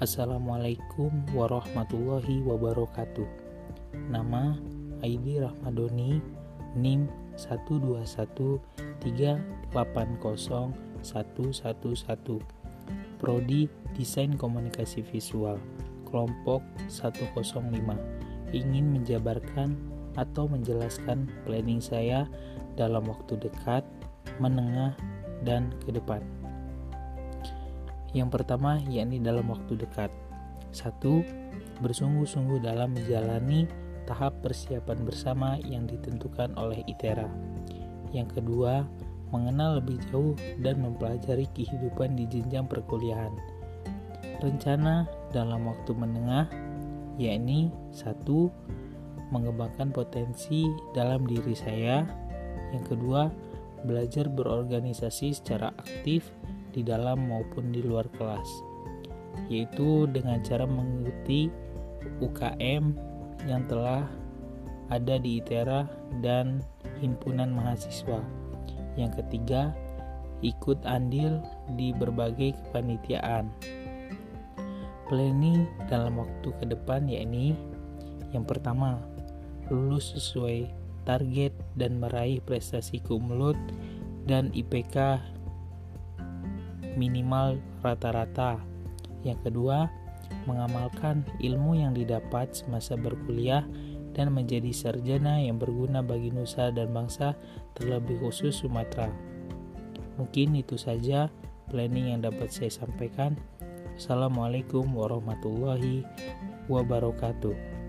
Assalamualaikum warahmatullahi wabarakatuh. Nama Aidi Rahmadoni, NIM 121380111. Prodi Desain Komunikasi Visual, kelompok 105. Ingin menjabarkan atau menjelaskan planning saya dalam waktu dekat, menengah, dan ke depan. Yang pertama yakni dalam waktu dekat. Satu, bersungguh-sungguh dalam menjalani tahap persiapan bersama yang ditentukan oleh ITERA. Yang kedua, mengenal lebih jauh dan mempelajari kehidupan di jenjang perkuliahan. Rencana dalam waktu menengah yakni satu, mengembangkan potensi dalam diri saya. Yang kedua, belajar berorganisasi secara aktif di dalam maupun di luar kelas, yaitu dengan cara mengikuti UKM yang telah ada di ITERA dan himpunan mahasiswa. Yang ketiga, ikut andil di berbagai kepanitiaan. Planning dalam waktu ke depan yakni yang pertama, lulus sesuai target dan meraih prestasi kumulot dan IPK minimal rata-rata. Yang kedua, mengamalkan ilmu yang didapat semasa berkuliah dan menjadi sarjana yang berguna bagi nusa dan bangsa, terlebih khusus Sumatera. Mungkin itu saja planning yang dapat saya sampaikan. Assalamualaikum warahmatullahi wabarakatuh.